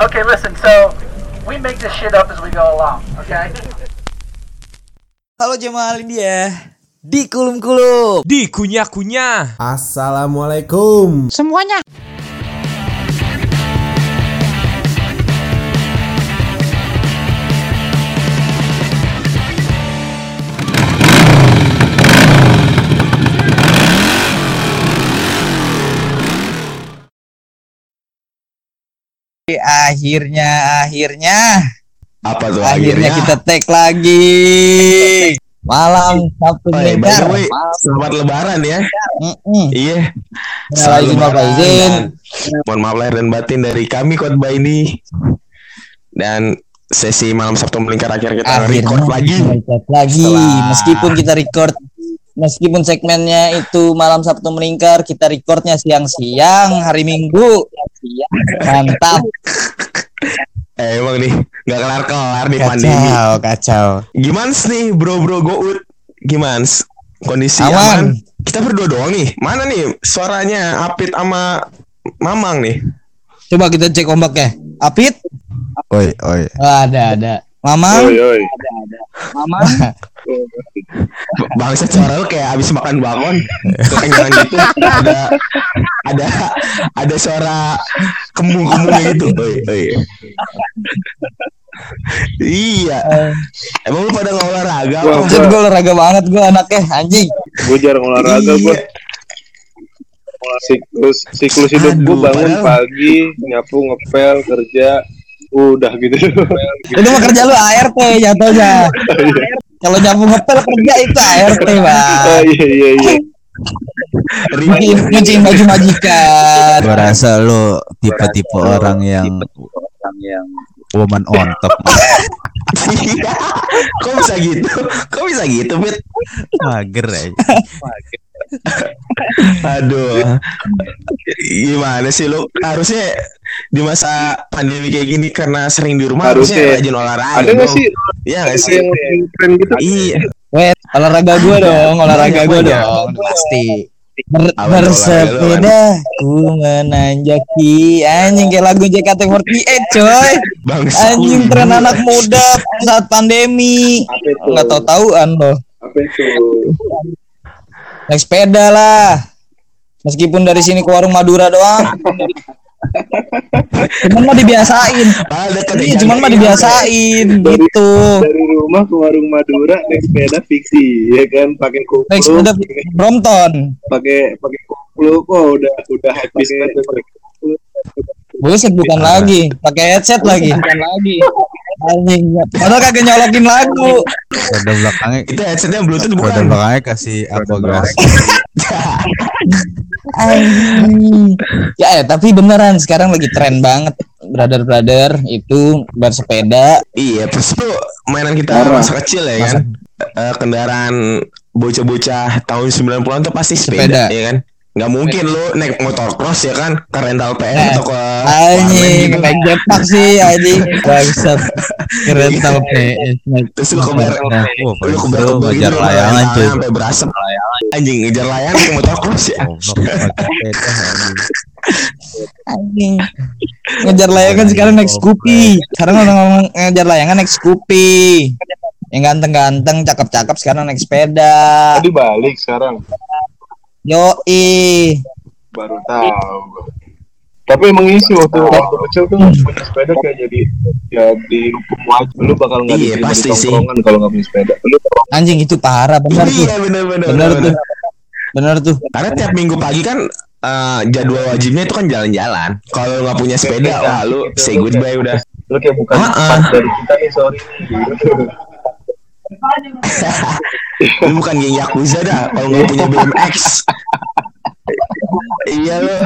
Okay, listen. So we make this shit up as we go along. Okay. Halo jemaah India di kulum kulum. Di kunyah-kunyah. Assalamualaikum. Semuanya. Akhirnya, akhirnya, Apa tuh akhirnya kita tag lagi. Malam Sabtu Oh, ya, selamat lebaran ya. Mm-mm. Iya. Selamat Bapak izin. Mohon maaf lahir dan batin dari kami khotbah ini. Dan sesi malam Sabtu melingkar akhir kita Akhirnya record lagi. tag lagi. Setelah- Meskipun kita record Meskipun segmennya itu malam Sabtu melingkar, kita recordnya siang-siang hari Minggu. Mantap. Eh emang nih nggak kelar kelar nih pandemi. Kacau, kacau. Gimana nih bro bro gout? Gimana kondisi Aman. aman? Kita berdua doang nih. Mana nih suaranya Apit sama Mamang nih? Coba kita cek ombaknya. Apit? Oi, oi. Oh, ada, ada. Mamang? oi. Mamang? Bangsa suara lu kayak abis makan kekenyangan gitu ada ada ada suara kembung-kembung gitu oi, oi. iya emang lu pada nggak olahraga gue olahraga banget gue anaknya anjing. Gue jarang olahraga gue. Iya. Siklus siklus hidup gue bangun padahal- pagi, nyapu, ngepel, kerja, udah gitu. Itu mah kerja lu ART jatuhnya. Kalau nyapu ngepel kerja itu ART oh bang. iya iya iya. Nyuciin, nyuciin baju majikan. Gua rasa lu tipe-tipe orang yang woman on top. Iya. kok bisa gitu kok bisa gitu Fit Mager aja. aduh. Gimana sih lu? Harusnya di masa pandemi kayak gini karena sering di rumah harusnya, Harusnya. rajin olahraga Ada nggak sih Iya nggak sih? yang tren gitu? iya. Wait, olahraga gue dong, olahraga gue dong, pasti. Ber- bersepeda ku menanjaki. Anjing kayak lagu JKT48 coy. Bangsa anjing tren anak muda saat pandemi. Nggak tahu tahuan loh. Apa itu? Naik sepeda lah. Meskipun dari sini ke warung Madura doang. Cuman mah dibiasain. Ah, iya ya, cuman mah dibiasain Dari- gitu. Dari rumah ke warung Madura naik sepeda fiksi, ya kan? Pakai kupluk, naik sepeda Brompton. pakai pakai kupluk, oh udah udah habis banget. buset bukan lagi. Pakai headset lagi. Bukan lagi anjing padahal kagak nyolokin lagu Roda belakangnya itu headsetnya bluetooth roda bukan belakangnya kasih aquagrass. Anjing. Ya, eh, tapi beneran sekarang lagi tren banget brother-brother itu bersepeda. iya terus tuh mainan kita Parah. masa kecil ya kan Eh, kendaraan bocah-bocah tahun 90-an tuh pasti Sepeda. sepeda, ya kan nggak mungkin lu naik motor cross ya kan ke rental PM Eh, atau ke Anjing, gitu. naik jetpack sih anjing. Bangsat. Keren tau PS. terus lu ke bar Nah, wah, lu ke itu bar ngejar layangan cuy. sampai berasap anjing ngejar layangan ke motor cross ya sepeda, anjing. Ngejar layangan sekarang naik Scoopy. Sekarang orang ngomong ngejar layangan naik Scoopy. Yang ganteng-ganteng, cakep-cakep sekarang naik sepeda. Tadi balik sekarang, Yoi. baru tahu. Tapi emang isi waktu waktu kecil tuh punya sepeda kayak jadi ya dihukum wajib. Lu bakal nggak Iya, diterima pasti di sih. tongkrongan kalau nggak punya sepeda. Lu Anjing itu parah bener tuh. iya bener-bener Bener tuh. Bener tuh. Karena tiap minggu pagi kan eh, jadwal wajibnya itu kan jalan-jalan. Kalau nggak punya sepeda, wah lu say goodbye udah. lu kayak bukan Ah, ah. dari kita nih sorry nih. Gitu. Lu bukan geng Yakuza dah kalau nggak punya BMX. iya lu.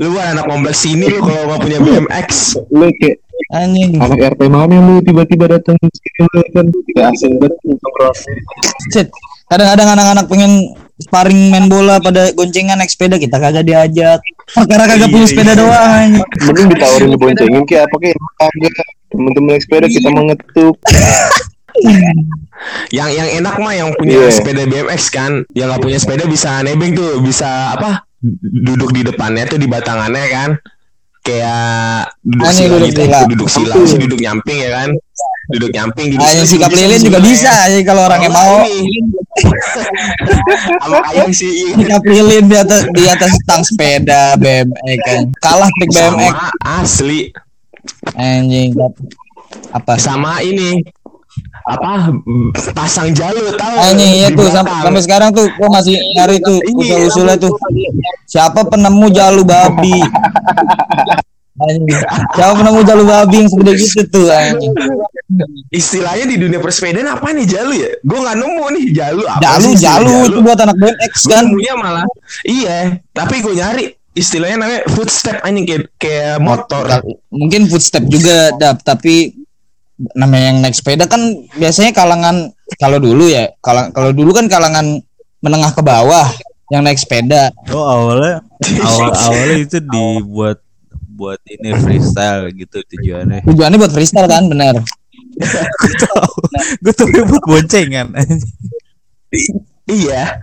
Lu bukan anak kompleks sini lu kalau nggak punya BMX. Lu kayak Anjing. anak RT mana lu tiba-tiba datang sini lu kan kayak asing banget nongkrong. Kadang-kadang anak-anak pengen sparring main bola pada goncengan naik sepeda kita kagak diajak. Karena kagak punya Iya, sepeda iya. doang. anjing. Mending ditawarin diboncengin kayak apa kayak kagak temen-temen naik sepeda kita mengetuk Yang yang enak mah yang punya Iya. sepeda BMX kan. Yang nggak punya sepeda bisa nebeng tuh, bisa apa? Duduk di depannya tuh di batangannya kan. kayak duduk Ah, ini sila duduk gitu, sila. duduk sila sih duduk nyamping ya kan, duduk nyamping, duduk sila, sikap lilin juga bisa ya kalau orangnya mau. Sama ayam sih. Sikap lilin di atas di atas tang sepeda BMX kan. Kalah pick BMX Sama asli, anjing. Apa? sama ini apa pasang jalur tahu Anjing iya di tuh sam- belakang. sampai sekarang tuh gua masih nyari tuh Ini, usul-usulnya tuh. Siapa penemu jalu babi? Siapa penemu jalu babi yang segede gitu tuh anjing. istilahnya di dunia persepedaan apa nih jalu ya? Gue nggak nemu nih jalu apa Jalu sih istilah jalu itu buat anak BMX kan. nemunya malah iya, tapi gue nyari istilahnya namanya footstep anjing kayak kayak motor. Mungkin footstep juga dap tapi namanya yang naik sepeda kan biasanya kalangan kalau dulu ya kalau kalau dulu kan kalangan menengah ke bawah yang naik sepeda Oh awalnya awal awalnya itu dibuat buat ini freestyle gitu tujuannya. tujuannya buat freestyle kan benar Gue tahu, gue tuh buat boncengan. Iya.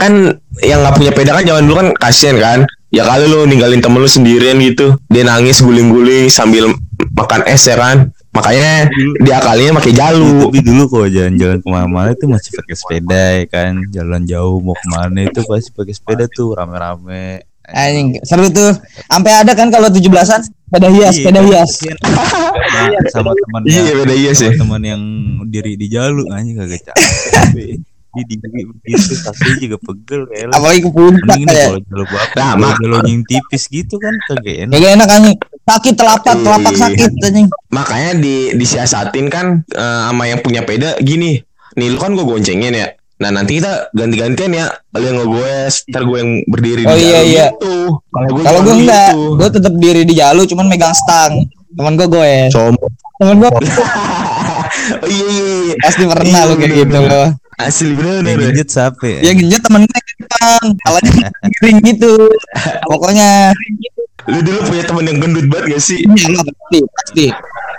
Kan yang nggak punya sepeda kan zaman dulu kan kasihan kan. Ya kali lu ninggalin temen lu sendirian gitu. Dia nangis guling-guling sambil makan es ya kan. Makanya dia kalinya pakai jalu. Tapi dulu kalau jalan-jalan ke mana-mana itu masih pakai sepeda ya kan. Jalan jauh mau ke mana itu pasti pakai sepeda tuh rame-rame. anjing seru tuh sampai ada kan kalau 17-an sepeda hias Iya, sepeda hias Nah, sama teman Iya, beda iya sih. teman yang diri di jalur anjing kagak capek. Di di begitu kaki juga pegel kayak apalagi ke ini kayak kalau jalur bapak Nah, kalau jalur yang tipis gitu kan kagak enak. Gak enak anjing sakit telapak telapak Iya. sakit anjing Makanya di disiasatin kan eh, sama yang punya sepeda gini. Nih lu kan gue goncengin ya. Nah nanti kita ganti-gantian ya. Lu yang ngegoes, ntar gue yang berdiri Oh, di iya, iya. gitu. Kalau gue enggak gitu. gue tetap diri di jalur cuman megang stang temen gue gue Sombong. temen gue oh iya iya. iya. pasti pernah Iya, lu kayak gitu loh Asli bener Yang genjet siapa ya? ya genjet temen gue kan kalanya miring gitu pokoknya Lu dulu punya temen yang gendut banget gak sih? iya lah, pasti pasti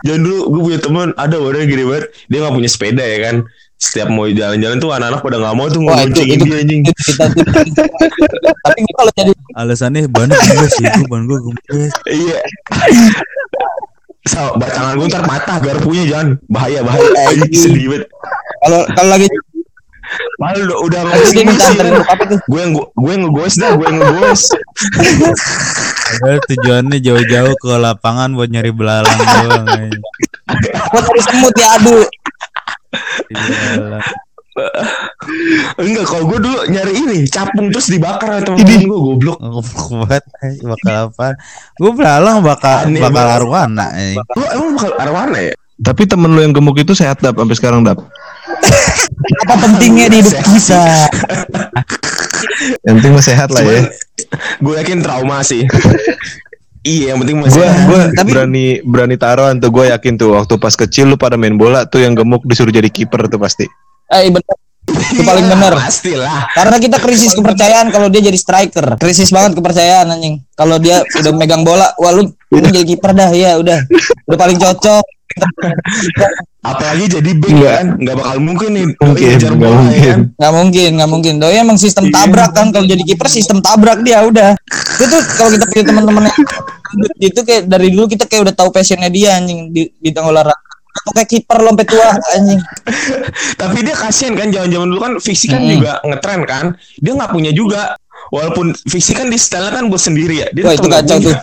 Jangan dulu gue punya temen ada orang gini banget. Dia gak punya sepeda ya kan. Setiap mau jalan-jalan tuh anak-anak pada gak mau tuh ngoncengin itu- dia anjing. tapi gue kalau jadi Alasannya ban gembes itu ban gue gembes. Iya. So, batangan gue ntar patah garpunya jangan bahaya bahaya. Sedih banget. kalau kalau lagi Malu udah udah Terus dia minta sih. anterin bokap itu. Gue yang gue yang ngegos dah, gue yang ngegos. Padahal tujuannya jauh-jauh ke lapangan buat nyari belalang doang. buat harus semut ya aduh. Enggak, kalau gue dulu nyari ini capung terus dibakar sama temen gue goblok. Goblok banget bakal apa? Gue belalang bakal Aneh bakal arwana. anjing. Lu emang bakal arwana ya? Tapi temen lu yang gemuk itu sehat dap sampai sekarang dap. apa pentingnya di hidup kita Yang penting sehat lah ya. Gue yakin trauma sih. iya, yang penting masih. Gue gue Tapi- berani berani taruhan tuh gue yakin tuh waktu pas kecil lu pada main bola tuh yang gemuk disuruh jadi kiper tuh pasti. eh bener itu paling bener Pastilah. karena kita krisis kepercayaan kalau dia jadi striker krisis banget kepercayaan anjing kalau dia udah megang bola wah lu ini jadi kiper dah ya udah udah paling cocok Apalagi jadi back Enggak. kan, nggak bakal mungkin nih. Mungkin, nggak ya mungkin. kan? nggak mungkin nggak mungkin doi emang sistem Iya. tabrak kan kalau jadi kiper sistem tabrak dia udah itu tuh kalau kita punya teman-teman yang itu kayak dari dulu kita kayak udah tahu passionnya dia anjing di tengah olahraga atau kayak kiper lompat tua anjing Tapi dia kasihan kan zaman-zaman dulu kan fisik kan Mm-mm. juga ngetren kan. Dia nggak punya juga. Walaupun fisik kan di style kan buat sendiri ya. Dia Wah, itu kacau tuh.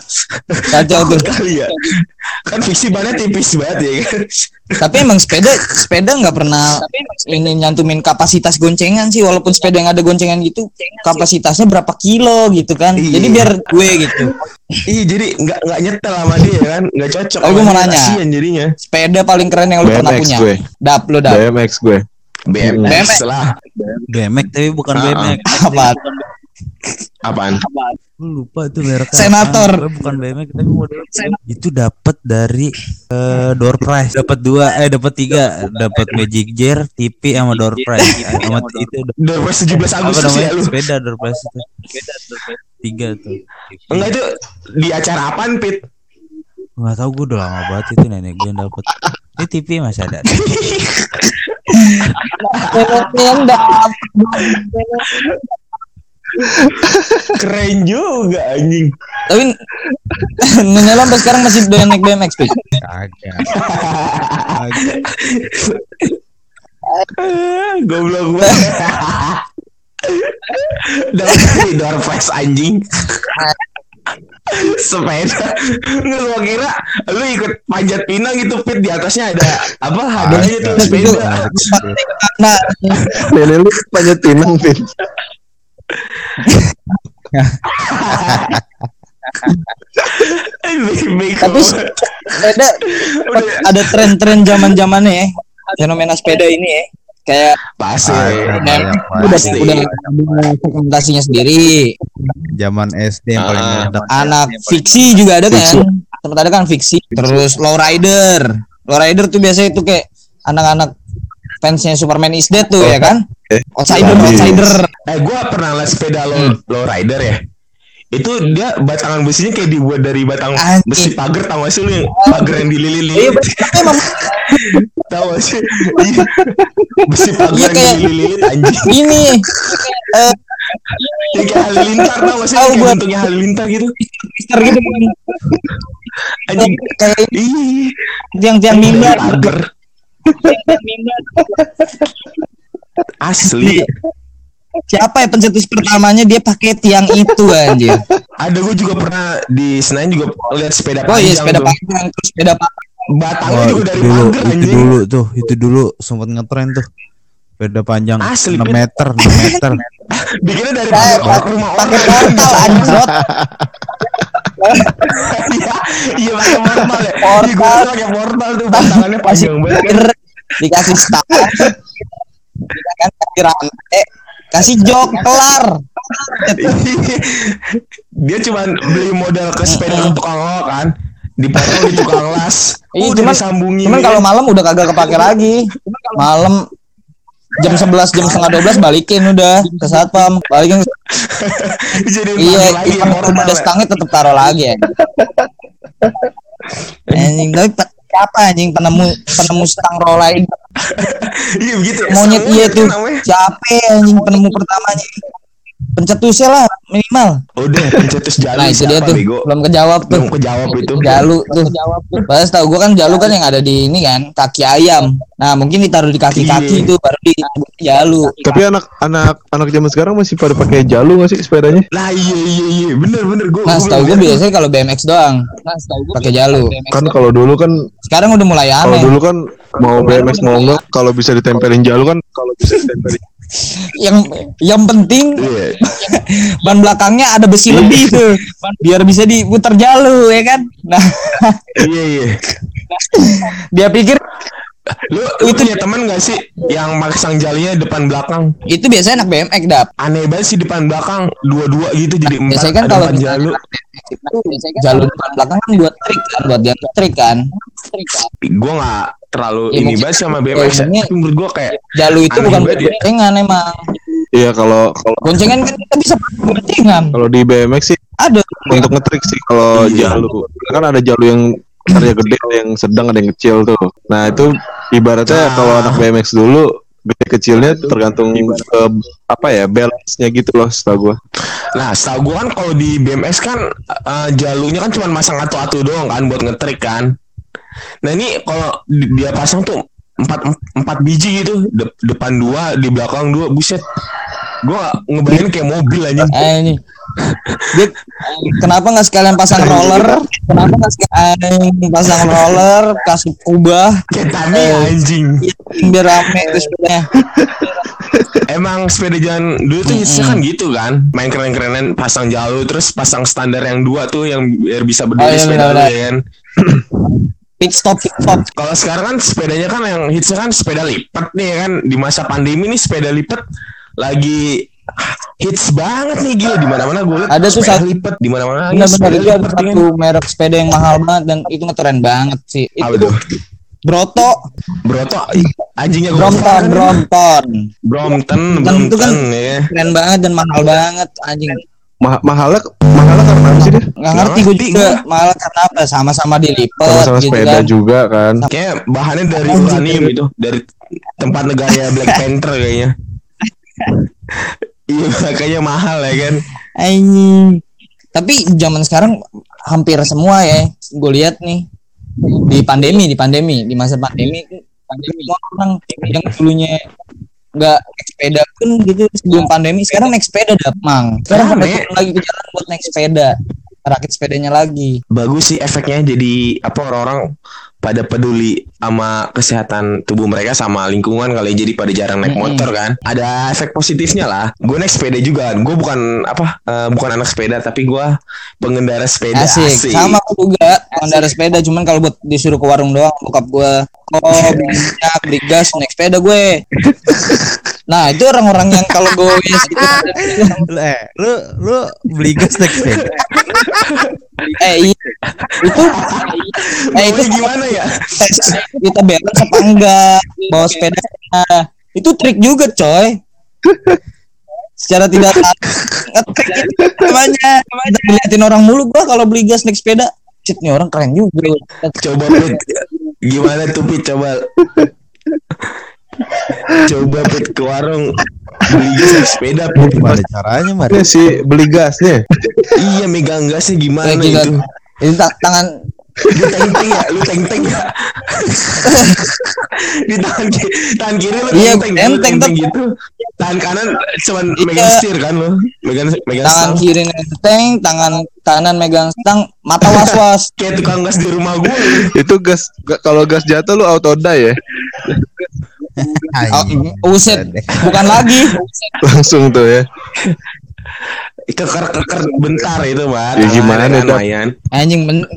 kacau tuh kali ya. Kan fiksi banget tipis banget ya kan. tapi emang sepeda sepeda nggak pernah ini nyantumin kapasitas goncengan sih walaupun sepeda yang ada goncengan gitu kapasitasnya berapa kilo gitu kan Iya. jadi biar gue gitu Iya jadi nggak nggak nyetel sama dia kan, nggak cocok. Oh, gua mau nanya. jadinya. sepeda paling keren yang lu pernah BMX punya gue. dap lu dap BMX gue. BMX lah. BMX tapi bukan Ah, BMX. apa Apaan? Gue lupa itu mereknya. Senator. apaan. Bukan BMX tapi model itu dapat dari eh, door prize. Dapat dua eh dapat tiga, dapat Magic Jar, TV sama door prize. Eh, sama itu Dari 17 apa Agustus namanya? ya lu. Sepeda door prize itu. Tiga tuh. Enggak itu di acara apaan Pit? Nggak tahu gue udah lama banget itu nenek gue yang dapat. Ini TV masih ada. yang dap Keren juga anjing. tapi Nyonya lo sampai sekarang masih doyan naik BMX? Kagak. Goblok banget. Dapat dari door prize anjing. Sepeda Nggak gua kira Lu ikut panjat pinang gitu Pit Di atasnya ada Apa hadiahnya tuh sepeda Nah, Lele lu panjat pinang, Vin. Tapi sepeda ada tren-tren zaman-zamannya ya. Fenomena sepeda ini ya. Kayak Pasti Ada, udah pasti. udah segmentasinya sendiri. Zaman SD yang paling Ah. meledak. Anak fiksi juga ada kan. Sempat ada kan fiksi. Terus low rider. Low rider tuh biasanya itu kayak anak-anak fansnya Superman is Dead tuh ya kan. Eh, Outsider, Habis. outsider. Eh gue pernah liat sepeda low, low rider ya? Itu dia batangan besinya kayak dibuat dari batang Anjing. besi pagar tau gak sih lu? Yang pagar yang Iya, dililin emang tau gak sih? Iya. besi pagar Iya, yang kayak- dililin anjing. ini eh Ya, kayak halilintar tau gak sih? Tahu kayak bentuknya halilintar gitu. Mister gitu anjing. Kayak tiang-tiang mimbar. pagar asli Siapa ya pencetus pertamanya dia pakai tiang itu anjir. ada gue juga pernah di Senayan juga lihat sepeda Oh iya panjang sepeda panjang terus sepeda panjang. batangnya Wah, juga itu dari dulu, pagar itu anjing dulu tuh, itu dulu sempat ngetren tuh. Sepeda panjang Asli, 6 Pit. meter, 6 meter. bikinnya dari Kayak pagar pa- rumah pakai portal anjrot. Iya, iya pakai portal ya. Portal. Iya, pakai portal tuh batangannya panjang banget kan. Dikasih stang. Kan kasih rantai, kasih jok kelar. Dia cuma beli modal ke sepeda ke tukang lo kan. Dipotong di tukang las. Iya, Udah cuman- disambungin. Cuman ya. kalau malam udah kagak kepake lagi. Malam jam 11 jam setengah 12 balikin udah ke satpam balikin jadi iya ya yang portal ada ya. stangnya tetap taruh lagi ya anjing tapi siapa anjing penemu penemu stang rollai Iya begitu. ya. monyet iya tuh siapa anjing penemu pertamanya pencetusnya lah minimal Udah pencetus jalu nah itu dia tuh bego? belum kejawab tuh Belum kejawab itu. Jalu tuh. Pas tahu gua kan jalu kan yang ada di ini kan kaki ayam. Nah mungkin ditaruh di kaki-kaki Iya. tuh baru di jalu. Tapi anak anak anak zaman sekarang masih pada pakai jalu nggak sih sepedanya? Lah iya iya iya bener bener gue. Nah setahu gua biasanya kalau BMX doang pakai jalu. Kan kalau dulu kan Sekarang udah mulai kalau aneh. dulu kan mau BMX mau enggak kalau bisa ditempelin jalu kan kalau bisa ditempelin Yang yang penting Iya. ban belakangnya ada besi lebih tuh biar bisa diputar jalu ya kan. Nah Iya iya. dia pikir Lu, lu punya teman gak sih yang masang jalinya depan belakang? itu biasanya anak BMX dap. Aneh banget sih depan belakang dua-dua gitu jadi empat. Biasanya kan kalau empat jalu. Jalu depan belakang kan buat trik kan buat dia trik kan. Gue gak terlalu Ya, ini banget sama ya, BMX. ya. menurut gue kayak Jalu itu bukan buat ya. boncengan emang. Iya kalau kalau Boncengan kan kita bisa pakai boncengan. kalau di BMX sih Ada. untuk ngetrik sih kalau Iya. jalu kan ada jalu yang besarnya gede ada yang sedang ada yang kecil tuh nah itu ibaratnya Nah. kalau anak BMX dulu gede kecilnya tergantung ke apa ya balance nya gitu loh setahu gua Nah, setahu gue kan kalau di BMX kan eh, jalunya kan cuma masang atu-atu doang kan buat ngetrik kan. Nah ini kalau di- dia pasang tuh empat empat biji gitu, De- depan dua, di belakang dua, buset. Gue ngebayangin kayak mobil aja. Eh ini. Kenapa nggak sekalian pasang roller? Kenapa nggak sekalian pasang roller, kasih kubah, Kayak tadi anjing. biar rame terus sepedanya. Emang sepeda jalan dulu tuh hitsnya kan gitu kan, main keren-kerenan, pasang jalur, terus pasang standar yang dua tuh yang biar bisa Oh, berdiri iya, sepeda ya kan. Pit stop, pit stop. Kalau sekarang kan sepedanya kan yang hitsnya kan sepeda lipat nih ya kan di masa pandemi nih sepeda lipat lagi hits banget nih gila di mana-mana gue liat Ada tuh satu- lipat di mana-mana Benar-benar sepeda itu ada satu merek sepeda yang mahal banget dan itu ngetren banget sih. Apa Itu tuh? Broto, Broto ih, anjingnya gue Brompton, Brompton. Brompton, Dan itu kan- ya. Keren banget dan mahal banget anjing. Ma- mahalnya mahalnya karena apa sih dia Nggak ngerti gue juga gua. mahal karena apa? Sama-sama dilipat sama-sama gitu sepeda kan. juga kan Kayak bahannya dari uranium itu, dari tempat negara Black Panther kayaknya. Iya, kayaknya mahal ya kan. Anjing. Tapi zaman sekarang hampir semua ya gue lihat nih. Di pandemi di pandemi di masa pandemi pandemi. Orang yang dulunya nggak naik sepeda pun gitu sebelum pandemi sekarang naik sepeda dah mang. Sekarang pada turun lagi ke jalan buat naik sepeda rakit sepedanya lagi. Bagus sih efeknya jadi apa orang-orang pada peduli sama kesehatan tubuh mereka sama lingkungan kali jadi pada jarang naik motor kan. Ada efek positifnya lah. Gue naik sepeda juga gue bukan apa eh, bukan anak sepeda tapi gue pengendara sepeda. Asik, sama aku juga pengendara sepeda. Cuman kalau buat disuruh ke warung doang bokap gue oh minyak beli gas naik sepeda gue. Nah itu orang-orang yang kalau gue gitu. Lu, eh, lu lu beli gas naik sepeda. Eh iya. itu eh itu gimana ya? Kita balance apa enggak? Bawa sepeda. Itu trik juga coy. Secara tidak ngetrik itu namanya. Kita diliatin orang mulu gua kalau beli gas naik sepeda Cit nih orang keren juga. Coba Pit gimana tuh coba coba Pit ke warung. Beli gas naik sepeda Pit. Gimana caranya, Mar? Ini sih beli gasnya. iya megang gasnya gimana Kayak itu ini ta- tangan. Lu teng teng ya lu teng teng ya. Di tangan kiri tangan kiri lu Iya, teng teng gitu. Tangan kanan cuman Iya. megang setir kan lu? Megang megang tangan stang kiri nenteng tangan kanan megang stang mata was was kayak tukang gas di rumah gue Itu gas ga- kalau gas jatuh lu auto die ya. Anjing. uset bukan lagi. Langsung tuh ya. keker keker bentar itu mah Ya, gimana, kan Dap? lumayan. Anjing men-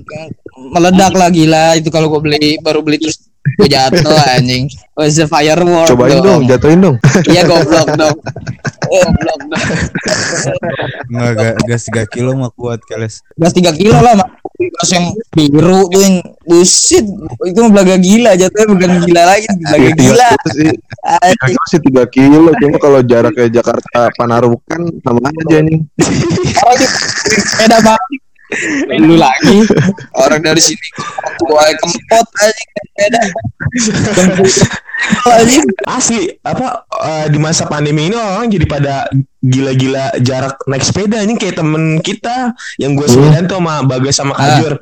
meledak lah gila. Itu kalau gua beli baru beli terus gue jatuh anjing. Was a firework Cobain dong, jatuhin dong. iya goblok dong. Goblok dong. Enggak ga- gas 3 kilo mah kuat keles. gas 3 kilo lah mak gas yang biru tuh yang busit itu belaga gila jatuhnya bukan gila lagi belaga Iya, gila sih. Anjing. Kagak sih 3 kilo, cuma kalau jaraknya Jakarta Panarukan sama aja nih. orang di sepeda bang lu lagi. Orang dari sini gua kempot aja sepeda lagi asli apa eh, di masa pandemi ini orang jadi pada gila-gila jarak naik sepeda ini kayak temen kita yang gue sepedaan tuh sama Bagas sama Kajur.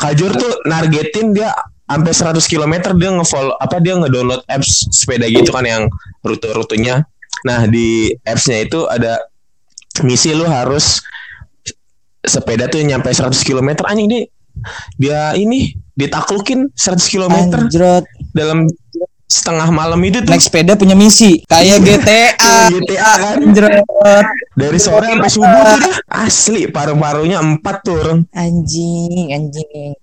Kajur tuh nargetin dia sampai 100 km dia ngefollow apa dia ngedownload apps sepeda gitu kan yang rute-rutenya. Nah di appsnya itu ada misi lu harus sepeda tuh nyampe 100 km anjing dia dia ini ditaklukin 100 km anjrot. dalam setengah malam itu tuh. Naik sepeda punya misi. Kayak GTA Kayak GTA kan? Anjrot. Dari sore sampai subuh tuh dah. asli paru-parunya empat tuh orang. Anjing anjing.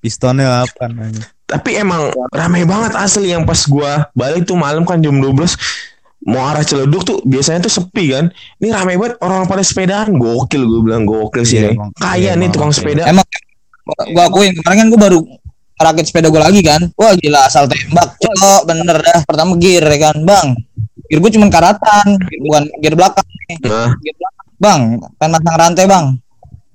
Pistonnya apa anjing. tapi emang ramai banget asli yang pas gua balik tuh malam kan jam 12 mau arah Ciledug tuh biasanya tuh sepi kan. Ini ramai banget orang pada sepedaan. Gokil gue bilang gokil sih Iya, nih. emang. kaya Iya, nih tukang sepeda. Emang gua akuin kemarin kan gua baru rakit sepeda gua lagi kan. Wah gila asal tembak cok. Bener dah pertama gear ya kan bang. Gear gua cuma karatan bukan gear belakang nih. Nah Gear belakang. bang pengen masang rantai bang.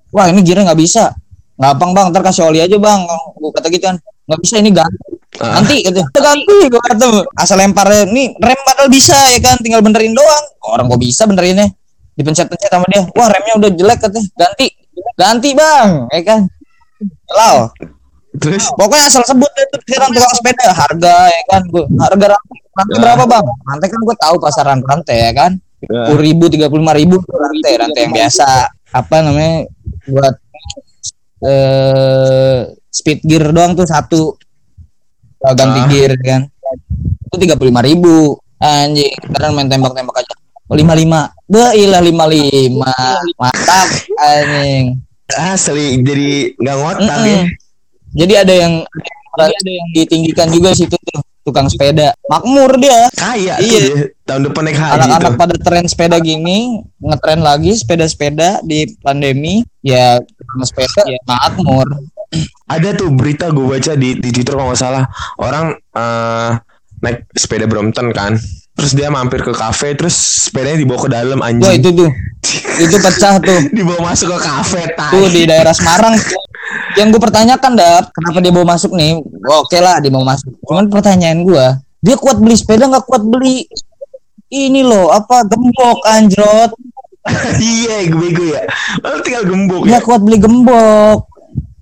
Wah ini gearnya nggak bisa. Gampang bang. Ntar kasih oli aja bang. Gua kata gitu kan. Nggak bisa ini ganti Ah. Nanti gitu ganti gua kata asal lemparnya ini rem padahal bisa ya kan? Tinggal benerin doang. Orang gua bisa benerinnya? Dipencet-pencet sama dia. Wah remnya udah jelek katanya. Ganti. Ganti bang. Ya kan? Lau. terus? Pokoknya asal sebut deh tuh pikiran tukang sepeda. Harga ya kan? Gua harga rantai, rantai Ya. berapa bang? Rantai kan gue tahu pasaran rantai ya kan. Ya. Sepuluh ribu, tiga puluh lima ribu rantai. Rantai yang biasa. Apa namanya? Buat eh speed gear doang tuh satu Ganti Ah. gear kan. Itu tiga puluh lima ribu. Anjing, sekarang main tembak-tembak aja. Lima lima, ilah lima lima, mantap anjing. asli jadi nggak ngotak Mm-mm. ya Jadi ada yang ada yang ditinggikan juga situ tuh tukang sepeda. Makmur dia. kaya Iya. dia. tahun depan naik haji Anak-anak pada tren sepeda gini, ngetren lagi sepeda-sepeda di pandemi, ya tukang sepeda makmur. ada tuh berita gue baca di di Twitter kalau nggak salah orang eh, naik sepeda Brompton kan terus dia mampir ke kafe terus sepedanya dibawa ke dalam anjing Wah itu tuh, itu pecah tuh. dibawa masuk ke kafe tai. Tuh di daerah Semarang. Yang gue pertanyakan dap, kenapa dia bawa masuk nih? Oke lah dia mau masuk. Cuman pertanyaan gue, dia kuat beli sepeda nggak kuat beli ini loh apa gembok anjrot iya gue bego ya Lalu tinggal gembok nggak ya kuat beli gembok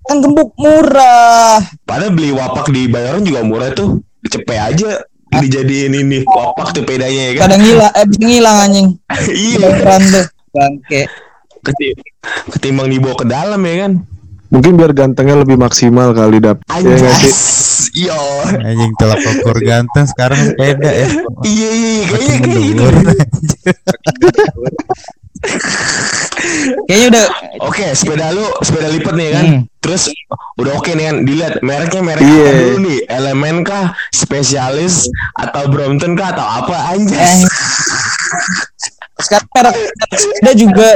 kan gembok murah. Padahal beli wapak di Bayoran juga murah tuh. Cepet aja dijadiin ini wapak tuh pedanya ya kan. Kadang ngilang, eh ngilang anjing. iya. Tuh. Bangke. Keti- Ketimbang dibawa ke dalam ya kan. Mungkin biar gantengnya lebih maksimal kali dap. Ya? Anjas. Yo. Anjing telak ukur ganteng sekarang sepeda ya. Iya iya iya, kayaknya kayak gitu. Kayaknya udah Oke, sepeda lu sepeda lipat nih kan. Hmm. Terus udah oke nih kan dilihat mereknya merek Iya. apa dulu nih? Elemen kah, spesialis atau Brompton kah atau apa eh, anjas? sekarang merek sepeda juga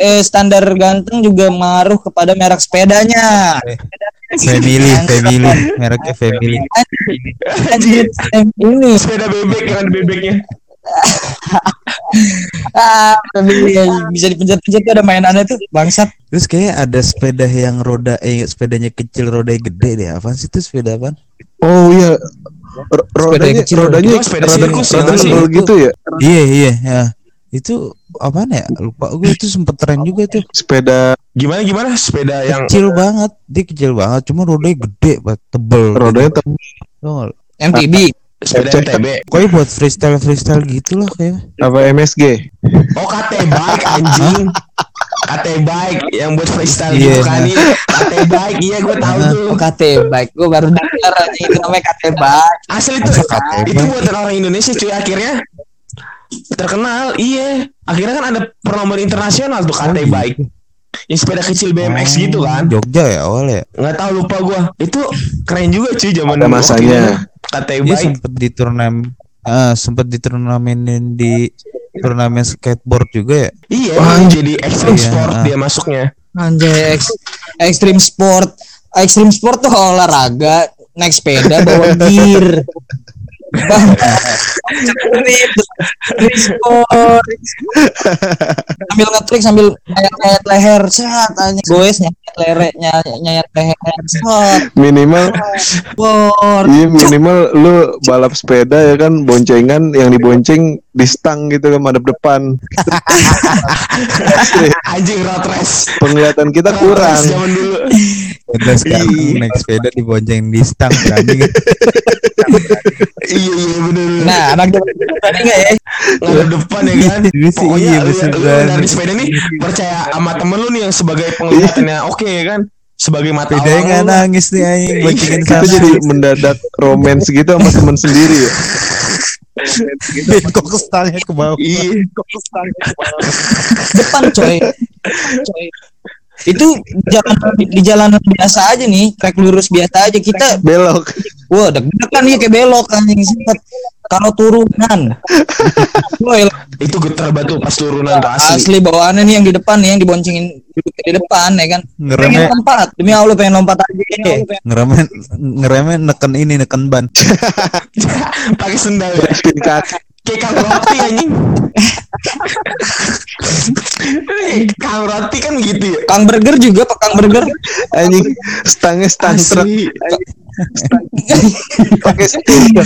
eh, standar ganteng juga mengaruh kepada merek sepedanya. family, family, mereknya family. Anjir, ini Sepeda bebek kan bebeknya. ah, bisa dipencet-pencet tuh ada mainannya tuh bangsat. Terus kayak ada sepeda yang roda eh sepedanya kecil rodanya gede deh. Apaan sih itu sepeda apaan? Oh iya. R- rodanya kecil. rodanya sepeda rada sirkus sebel sih? gitu ya. Iya iya ya. Itu apaan ya? Lupa gue itu sempet tren juga tuh. Sepeda Gimana gimana sepeda yang Kecil banget, dia kecil banget. Cuma rodanya gede, banget, tebel. rodanya lu? MTB. Sepeda MTB? Pokoknya buat freestyle freestyle gitu lah kayak. apa MSG? Oh KT bike anjing. KT bike yang buat freestyle Iya. gitu kan nih. KT bike iya gue tahu tuh. Oh, KT bike. Gue baru dengar anjing itu namanya KT bike. Asli itu Masa KT itu buatan orang Indonesia cuy akhirnya terkenal iya akhirnya kan ada perlombaan internasional tuh KT Oh, bike yang sepeda kecil BMX gitu kan Jogja ya awalnya. nggak tahu lupa gua itu keren juga cuy zaman Ada masanya. KT Dia bike sempet di turnamen ah sempet di turnamenin di turnamen skateboard juga ya. iya Wah, jadi extreme Iya, sport ah. dia masuknya Anjay, ex- extreme sport. Extreme sport tuh olahraga naik sepeda bawa gear. Sambil ngetrik sambil nyayat-nyayat leher, set anjing. Goes nyayat leher, nyayat, nyayat leher, set. Minimal Sport. iya minimal lu balap sepeda ya kan boncengan yang dibonceng di stang gitu kan madep depan. anjing road race Penglihatan kita kurang. zaman dulu Udah sekarang Iya. naik sepeda dibonceng di stang anjing. iya iya bener Nah, anak zaman tadi enggak ya? ngadep depan ya kan Iya pokoknya iya, lu, lu dari sepeda nih percaya sama temen lu nih yang sebagai penglihatannya oke ya kan sebagai mata Sepedanya awang nggak lu. nangis nih anjing boncengin Kita sana. jadi mendadak romance gitu sama teman sendiri ya. bengkok stangnya ke bawah. iya Depan coy. coy. Itu jalan di jalanan biasa aja nih, trek lurus biasa aja kita Belok. Wah, deg-degan ya kayak belok anjing sempet. Kalau turunan. Itu getar batu pas turunan tuh asli asli bawaannya nih yang di depan nih yang diboncengin duduk di depan ya kan. Pengen Ngeremnya lompat. Demi Allah pengen lompat aja. ngeremnya ngeremnya neken ini neken ban. pakai sendal ya kaki. kayak roti anjing kang roti kan gitu ya Kang Burger juga, Pak Kang Burger. Anjing stangnya stang truk pakai speaker.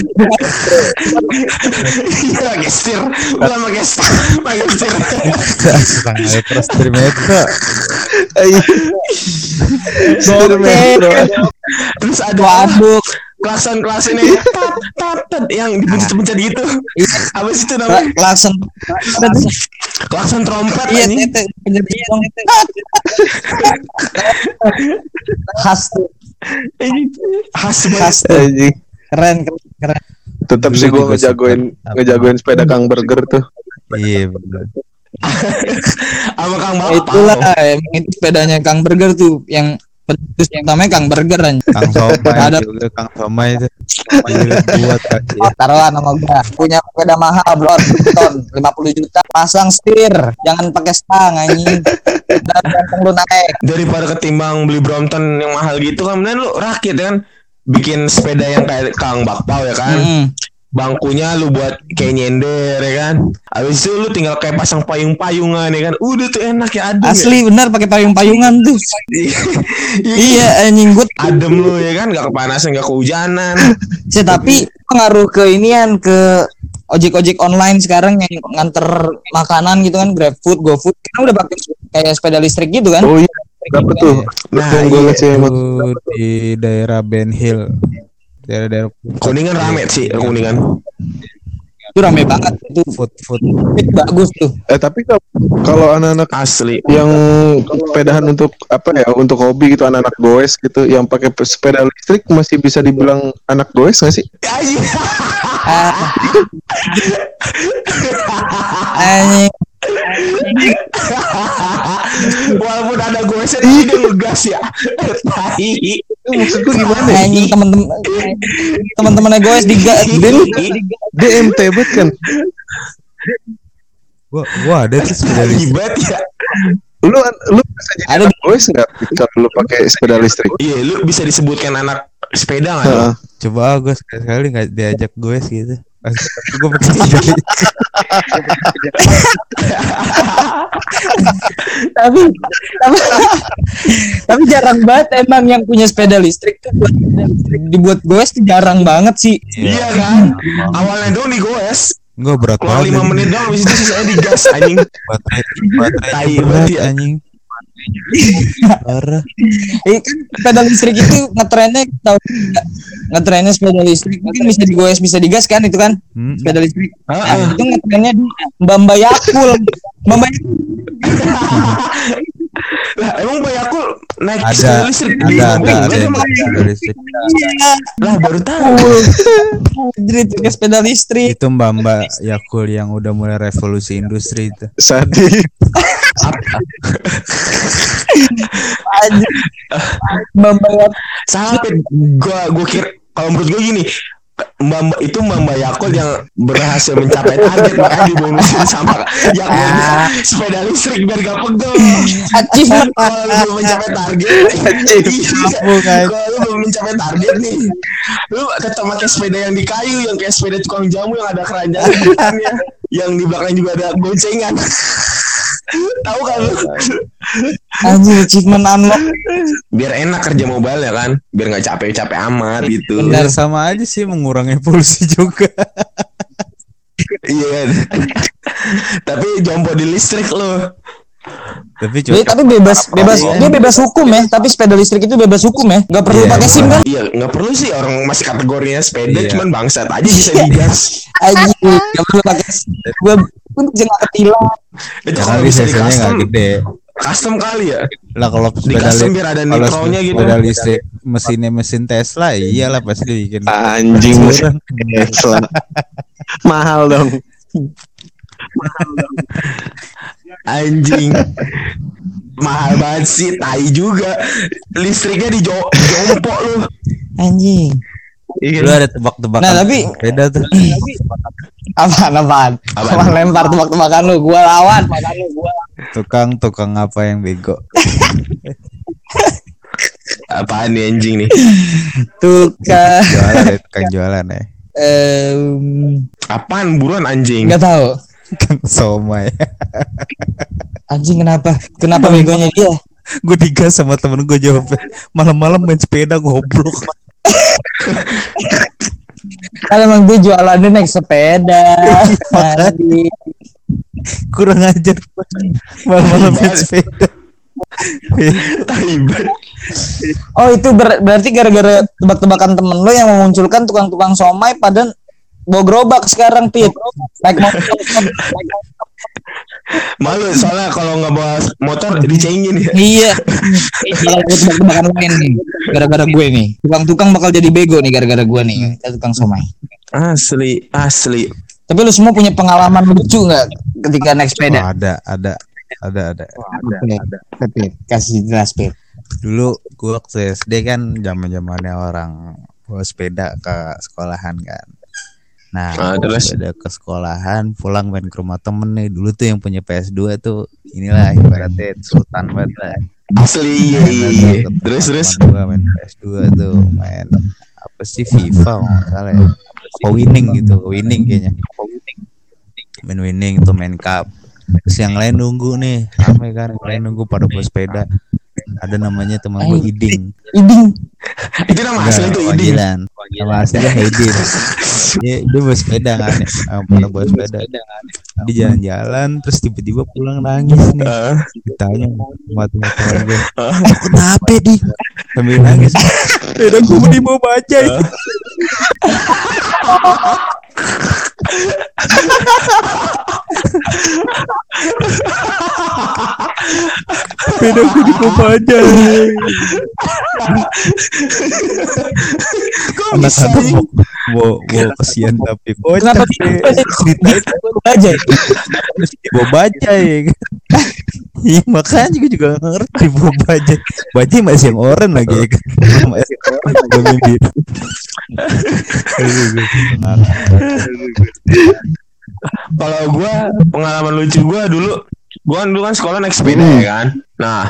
iya setir bukan pakai setir pakai setir terus dari metro. Anjing. Setir metro. terus ada Waduh. Klakson klakson yang tat tat tat yang dipencet-pencet gitu apa sih itu namanya Klakson. klakson trompet Iya, anjing tete. Khas khas banget. Keren, keren, keren. Tetap sih gua juga ngejagoin ngejagoin sepeda Kang Burger tuh. Iya benar. sama kang bapak itulah emang itu sepedanya Kang Burger tuh yang pencetus pertamanya Kang Burger anjing. Kang Somai Ada- juga Kang Somai itu. Buat ya. taruhan nama gua. Punya sepeda mahal bro. Ton 50 juta. Pasang setir. Jangan pakai stang anjing. Dan ganteng lu naik. Daripada ketimbang beli Brompton yang mahal gitu kan mending lu rakit ya kan? Bikin sepeda yang kayak Kang Bakpao ya kan? Mm. Bangkunya lu buat kayak nyender ya kan habis itu lu tinggal kayak pasang payung-payungan ya kan udah tuh enak ya adem asli benar pakai payung-payungan tuh ya. iya anjing gua adem lu ya kan gak kepanasan gak kehujanan sih tapi pengaruh ke inian ke ojek-ojek online sekarang yang nganter makanan gitu kan GrabFood, GoFood kan udah pakai kayak sepeda listrik gitu kan Oh iya. Berapa tuh? Nah, Tunggu iya. di daerah Ben Hill. Daerah-daerah Kuningan rame sih kuningan. Itu rame banget itu. food food. Itu bagus tuh. Eh tapi kalau- kalau anak-anak Asli. yang sepedahan untuk apa ya untuk hobi gitu anak-anak goes gitu yang pakai pe- sepeda listrik masih bisa dibilang anak goes nggak sih? Ah. Anjing. Walaupun ada gue tapi dia ngegas ya. Tai. Itu maksudku gimana ya? Anjing temen-temen temen-temennya gue di dia Dia MT banget kan. Gua gua ada tuh sepeda listrik. Ya. Lu lu bisa jadi Ada- anak goes nggak kalau lu pakai sepeda listrik? Iya, lu bisa disebutkan anak sepeda nggak? Heeh. Coba gua sekali-sekali nggak diajak gue gitu. Gue listrik. tapi tapi tapi jarang banget emang yang punya sepeda listrik tuh buat dibuat goes tuh jarang banget sih Iya kan? Awalnya dong di goes. Gue berat banget. 5 menit doang habis itu sisanya digas anjing. Baterai baterai berat ya. anjing. Parah. Eh, kan sepeda listrik itu ngetrennya tahu ngetrennya sepeda listrik mungkin bisa digoes bisa digas kan itu kan Hmm. sepeda listrik Heeh. nah, itu ngetrennya di mbak mbak yakul mbak. Lah emang Bayakul naik Ada listrik di ada ada ada pakai sepeda listrik. iya Lah baru tahu. jadi pakai sepeda listrik Itu Mbak Mbak Yakul yang udah mulai revolusi industri itu. Sadis. Anjir. mbak mbak. Sampai gua gua kira kalau menurut gua gini Mbak itu Mbak Yakul yang berhasil mencapai target makanya dibonusin sama yang punya sepeda listrik biar gak pegel. achievement Kalau lu belum mencapai target, Mampu, kan? kalau lu belum mencapai target nih, lu tetap pakai sepeda yang di kayu yang kayak sepeda tukang jamu yang ada keranjang di depannya, yang di belakang juga ada goncengan. Tahu kan lu? anjir achievement unlock Biar enak kerja mobile ya kan, biar nggak capek-capek amat gitu. Ya sama aja sih mengurangi polusi juga. Iya kan. Tapi jompo di listrik lo. Tapi coba tapi bebas bebas dia bebas hukum ya tapi sepeda listrik itu bebas hukum ya nggak perlu Iya, pakai sim kan Iya, nggak perlu sih orang masih kategorinya sepeda, Iya. cuman bangsat aja bisa digas. Aji, nggak perlu pakai sim. Gue pun nggak ketilang. Itu kalau kali bisa di custom, gede. custom kali ya. Lah kalau Di sepeda custom li- biar ada kalau nitronya gitu. sepeda listrik mesinnya mesin Tesla iyalah pasti dibikin Anjing Curang. Tesla. Mahal dong. Anjing. Mahal banget sih, tai juga. Listriknya di jo- jompo lu. Anjing. Lu ada tebak-tebakan Nah, tapi- beda tuh. Apaan apaan? Apaan? Apaan lempar tebak-tebakan lu? Gua lawan. Tukang tukang apa yang bego. Apaan nih anjing nih? Tukang. Jualan ya, tukang jualan ya. Em, Apaan buruan anjing? nggak tahu. Somai. Anjing kenapa? Kenapa begonya dia? gue digas sama temen gue jawab malam-malam main sepeda goblok Kalau emang dia jualannya naik sepeda. Kurang ajar malam-malam main sepeda. Oh itu ber- berarti gara-gara tebak-tebakan temen lo yang memunculkan tukang-tukang somai pada bawa gerobak sekarang Pit. Naik motor. Malu soalnya kalau nggak bawa motor dicengin ya. Iya. Bakal gue tebak-tebakan lain nih. Gara-gara gue nih. Tukang-tukang bakal jadi bego nih gara-gara gue nih. Kita tukang somai. Asli, asli. Tapi lu semua punya pengalaman lucu nggak ketika naik sepeda? Oh, ada ada ada ada Ada. Pit, kasih jelas Pit. dulu gue waktu SD kan zaman zamannya orang bawa sepeda ke sekolahan kan nah Ah, bawa terus? sepeda ke sekolahan pulang main ke rumah temen nih. Dulu tuh yang punya PS2 tuh inilah ibaratnya sultan banget lah. Asli, iya, iya, iya. Terus, terus. Gua main PS2 tuh main apa sih FIFA kalau salah ya. Apa winning gitu winning kayaknya. Main winning tuh main cup. Terus yang lain nunggu nih rame kan. Yang lain nunggu pada bawa sepeda ada namanya teman gue Iding Iding. Itu nama asli itu Iding. panggilan nama aslinya Haidin dia dia bawa sepeda kan ya. Ah, pernah bawa sepeda. dia jalan-jalan terus tiba-tiba pulang nangis nih. Ah. ditanya sama teman gue Ah. "Eh, kenapa di? Sambil nangis. Sepeda gue dibawa bajai sepeda gue dibawa bajai Kok anak bisa anak sih? mau mau mau kesian tapi Kenapa kocak sih? Cerita itu aja? terus dibawa bajai. Ya? Iya makanya gue juga gak ngerti bawa bajai. Bajai masih yang oren lagi ya kan? Masih yang oren gue mimpi Gue. Kalau gua pengalaman lucu gua dulu gua kan dulu kan sekolah naik sepeda ya kan. Nah,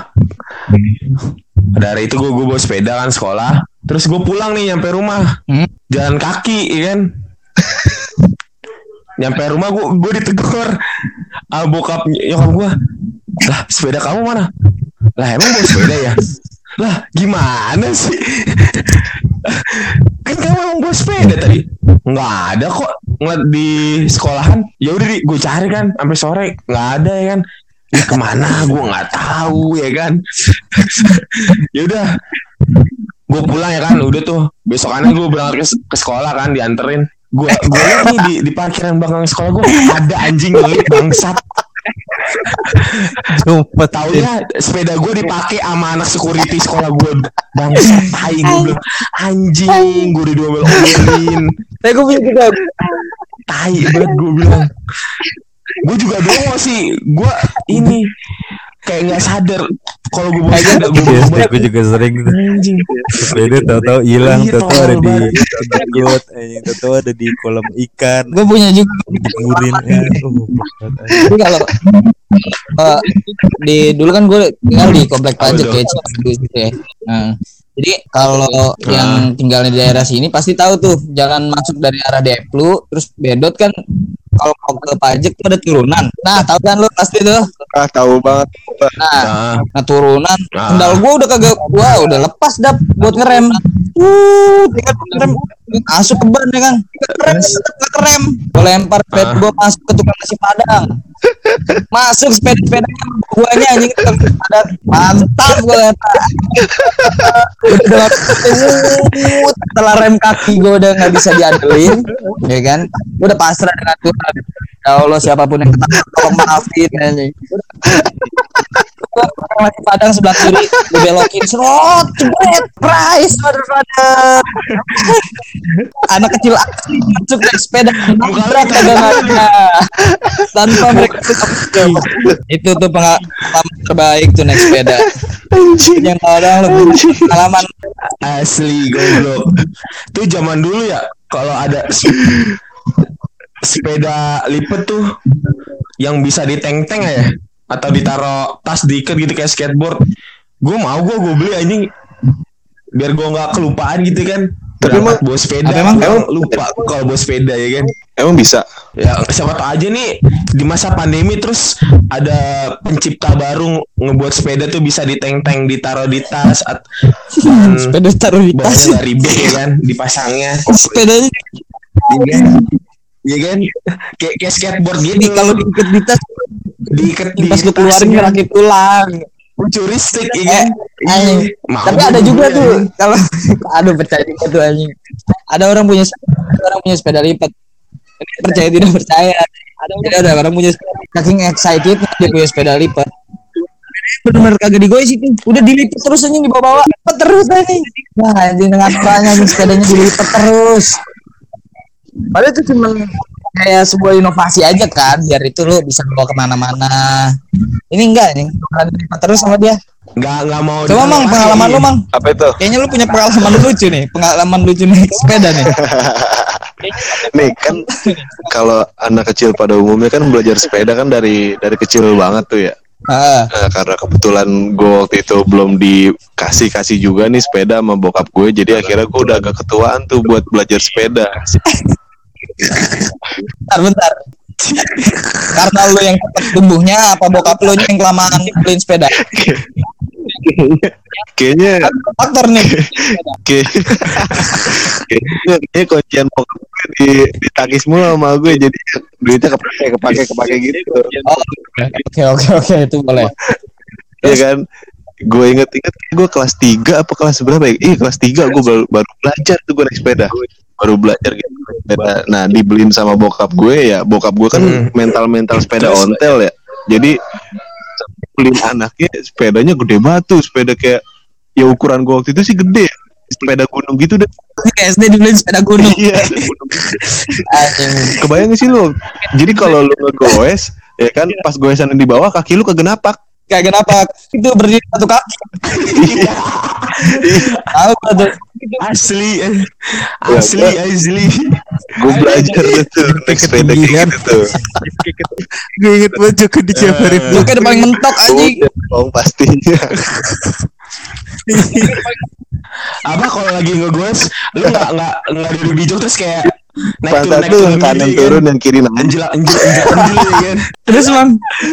dari itu gua, gua bawa sepeda kan sekolah. Terus gua pulang nih nyampe rumah. Hmm. Jalan kaki ya kan. nyampe rumah gua gua ditegur ah bokap nyokap gua. Lah, sepeda kamu mana? Lah, emang bawa sepeda ya? Lah, gimana sih? kan kamu emang bawa sepeda tadi. nggak ada kok. Ngeliat di sekolahan ya udah di gue cari kan sampai sore. Nggak ada ya kan? Ya ke mana? Gue nggak tahu ya kan? Ya udah gue pulang ya kan? Udah tuh besokannya gue berangkat ke, ke sekolah kan dianterin. Gue gue nih di, di parkiran belakang sekolah gue ada anjing ngelit bangsat Sumpah Taunya sepeda gue dipakai sama anak security sekolah gue Bangsat. Tai gue bilang Anjing gue udah diomel-omelin Saya gue punya juga. Tai banget gue bilang. Gue juga dongo sih. Gue ini Kayak gak sadar Kalau gue bawa sepeda gue bawa gue juga sering gitu. Anjing. Sepeda tau-tau hilang Iya, Tau-tau ada di got anjing. Tau-tau ada di kolam ikan. Gue punya juga. Diburin ya. Kalau eh, di dulu kan gue tinggal di komplek pajak ya gitu ya. Nah, jadi kalau yang tinggalnya di daerah sini pasti tahu tuh jalan masuk dari arah Deplu terus bedot kan kalau mau ke pajak tuh ada turunan. Nah, tahu kan lu pasti tuh. Ah tahu banget. Nah, Nah, nah turunan Ah. sendal gua udah kagak gua udah lepas dap buat ngerem. Uh, tinggal ngerem masuk ke ban ya kan. Ngerem kerem. Gua lempar sepeda Ah. gua masuk ke tukang nasi padang. Masuk sepeda-sepedanya sama guanya anjing padang. Mantap udah ngut, setelah rem kaki gua udah nggak bisa diandelin, ya kan? Gua udah pasrah dengan Tuhan. Ya Allah siapa pun yang ketangkep tolong maafin anjing. Masih padang sebelah kiri gue belokin serot jebret price father anak kecil asli masuk naik sepeda nabrak dagangannya tanpa mereka itu tuh pengalaman terbaik tuh naik sepeda. Yang kadang lebih pengalaman. Asli goblok. Tuh zaman dulu ya Kalau ada Sepeda lipat tuh Yang bisa diteng-teng ya Atau ditaruh tas diikat gitu kayak skateboard. Gue mau gue gue beli anjing. Biar gue gak kelupaan gitu kan. Tapi emang- bawa sepeda. emang- Orang lupa kalau bawa sepeda ya kan? Emang bisa. Ya siapa tahu aja nih Di masa pandemi terus Ada pencipta baru Ngebuat sepeda tuh bisa diteng-teng Ditaruh di tas at, dan sepeda taruh di tas. nggak ribet ya kan dipasangnya sepedanya Iya kan Iya kayak kayak skateboard gitu kalau diikat di tas diikat di pas lu tas keluarin kan. ngerakit ulang futuristik Eh, kan anjing. Iya. Tapi ada juga tuh kalau aduh percaya juga tuh anjing. Ada orang punya ada orang punya sepeda lipat. Percaya tidak percaya. Ada ada orang punya saking excited dia punya sepeda lipat. Benar-benar kagak digoyes itu. Udah dilipat terus anjing dibawa-bawa. Lipat terus anjing. Nah, anjing dengan banyak anjing sepedanya dilipat terus. Padahal itu cuma kayak sebuah inovasi aja kan biar itu lo bisa bawa ke mana-mana ini enggak nih dilipat terus sama dia nggak nggak mau Coba mang pengalaman lu mang. Apa itu? Kayaknya lu punya pengalaman lucu nih, pengalaman lucu naik sepeda nih. Nih kan kalau anak kecil pada umumnya kan belajar sepeda kan dari dari kecil banget tuh ya. Ah, Nah, karena kebetulan gue waktu itu belum dikasih kasih juga nih sepeda sama bokap gue, jadi akhirnya gue udah agak ketuaan tuh buat belajar sepeda. bentar bentar. Karena lu yang cepat tumbuhnya apa bokap lu yang kelamaan beliin sepeda? kayaknya Faktor nih. kayak kayaknya kayaknya kuncian bokap gue di di takis mulu sama gue jadi duitnya kepake kepake kepake gitu Oke oke oke itu boleh. ya kan gue inget-inget gue kelas 3 apa kelas berapa ya? Iya kelas 3 gue baru, baru belajar tuh gue naik sepeda baru belajar gitu. Sepeda. Nah dibeliin sama bokap gue ya bokap gue kan Hmm. mental-mental sepeda ontel ya. Jadi beliin anaknya sepedanya gede batu sepeda kayak ya ukuran gue waktu itu sih gede. Sepeda gunung gitu deh. SD dibeliin sepeda gunung. iya. Kebayang gak sih lu? Jadi kalau lu ngegoes ya kan pas goesan di bawah kaki lu kegenapak Kayak kenapa? Itu berdiri satu kaki. Tahu tuh. Asli, eh. asli, asli. gue belajar tuh naik sepeda kayak gitu tuh Gue inget banget Joko di Jabarin Lu kan paling mentok anjing. Udah dong pastinya Apa kalau lagi ngegoes, lu nggak nggak nggak duduk di jok terus kayak naik turun naik tuh turun yang kanan turun yang kiri naik Anjil, anjil, anjil, ya kan? Terus bang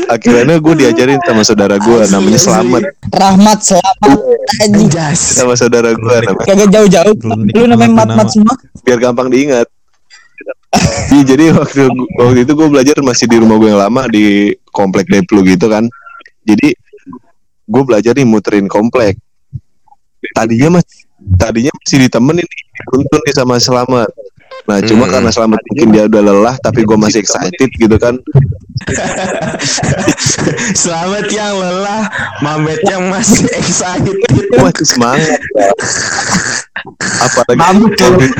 akhirnya gue diajarin sama saudara gue namanya. Selamat Rahmat selamat. Anjas. sama saudara gue namanya Kagak jauh-jauh. Lu namanya mat-mat semua. biar gampang diingat Iya, jadi waktu waktu itu gue belajar masih di rumah gue yang lama di komplek Deplu gitu kan jadi gue belajar nih muterin komplek tadinya mas tadinya masih ditemenin nih dituntun nih sama Selamat nah cuma Hmm. karena Selamat mungkin dia udah lelah tapi gue masih excited gitu kan. Selamat yang lelah, Mamet yang masih excited. masih semangat. Apalagi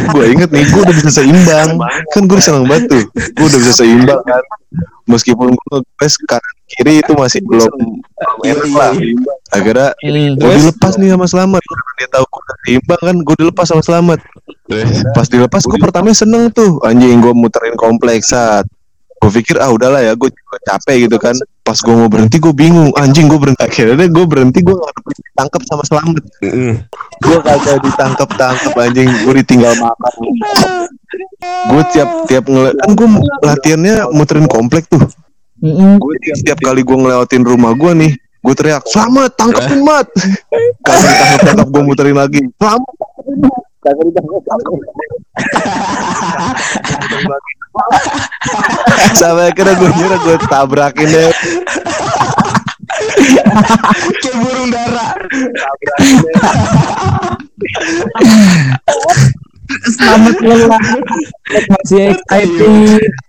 gue inget nih gue udah bisa seimbang. Kan gue seneng banget tuh. Gue udah bisa seimbang kan. Meskipun gue ngeges kanan kiri itu masih belum belum enak lah akhirnya Hmm, gue dilepas nih sama Selamat. Karena dia tahu gue udah seimbang kan gue dilepas sama Selamat pas dilepas gue pertama seneng tuh. Anjing gue muterin kompleks saat gue pikir ah udahlah ya gue juga capek gitu kan. Pas gue mau berhenti gue bingung. Anjing gue berhenti. Akhirnya gue berhenti gue nggak dapet ditangkap sama Selamat. Gue kagak ditangkap tangkap anjing. Gue ditinggal makan. Gue tiap tiap ngeliat kan gue latihannya muterin komplek tuh. Gue setiap kali gue ngelewatin rumah gue nih gue teriak selamat tangkepin mat. Kagak ditangkap tangkap gue muterin lagi. Selamat kagak ditangkap tangkap sampai akhirnya gue nyerah gue tabrakin deh Kayak burung dara. Selamat lelah. Masih excited.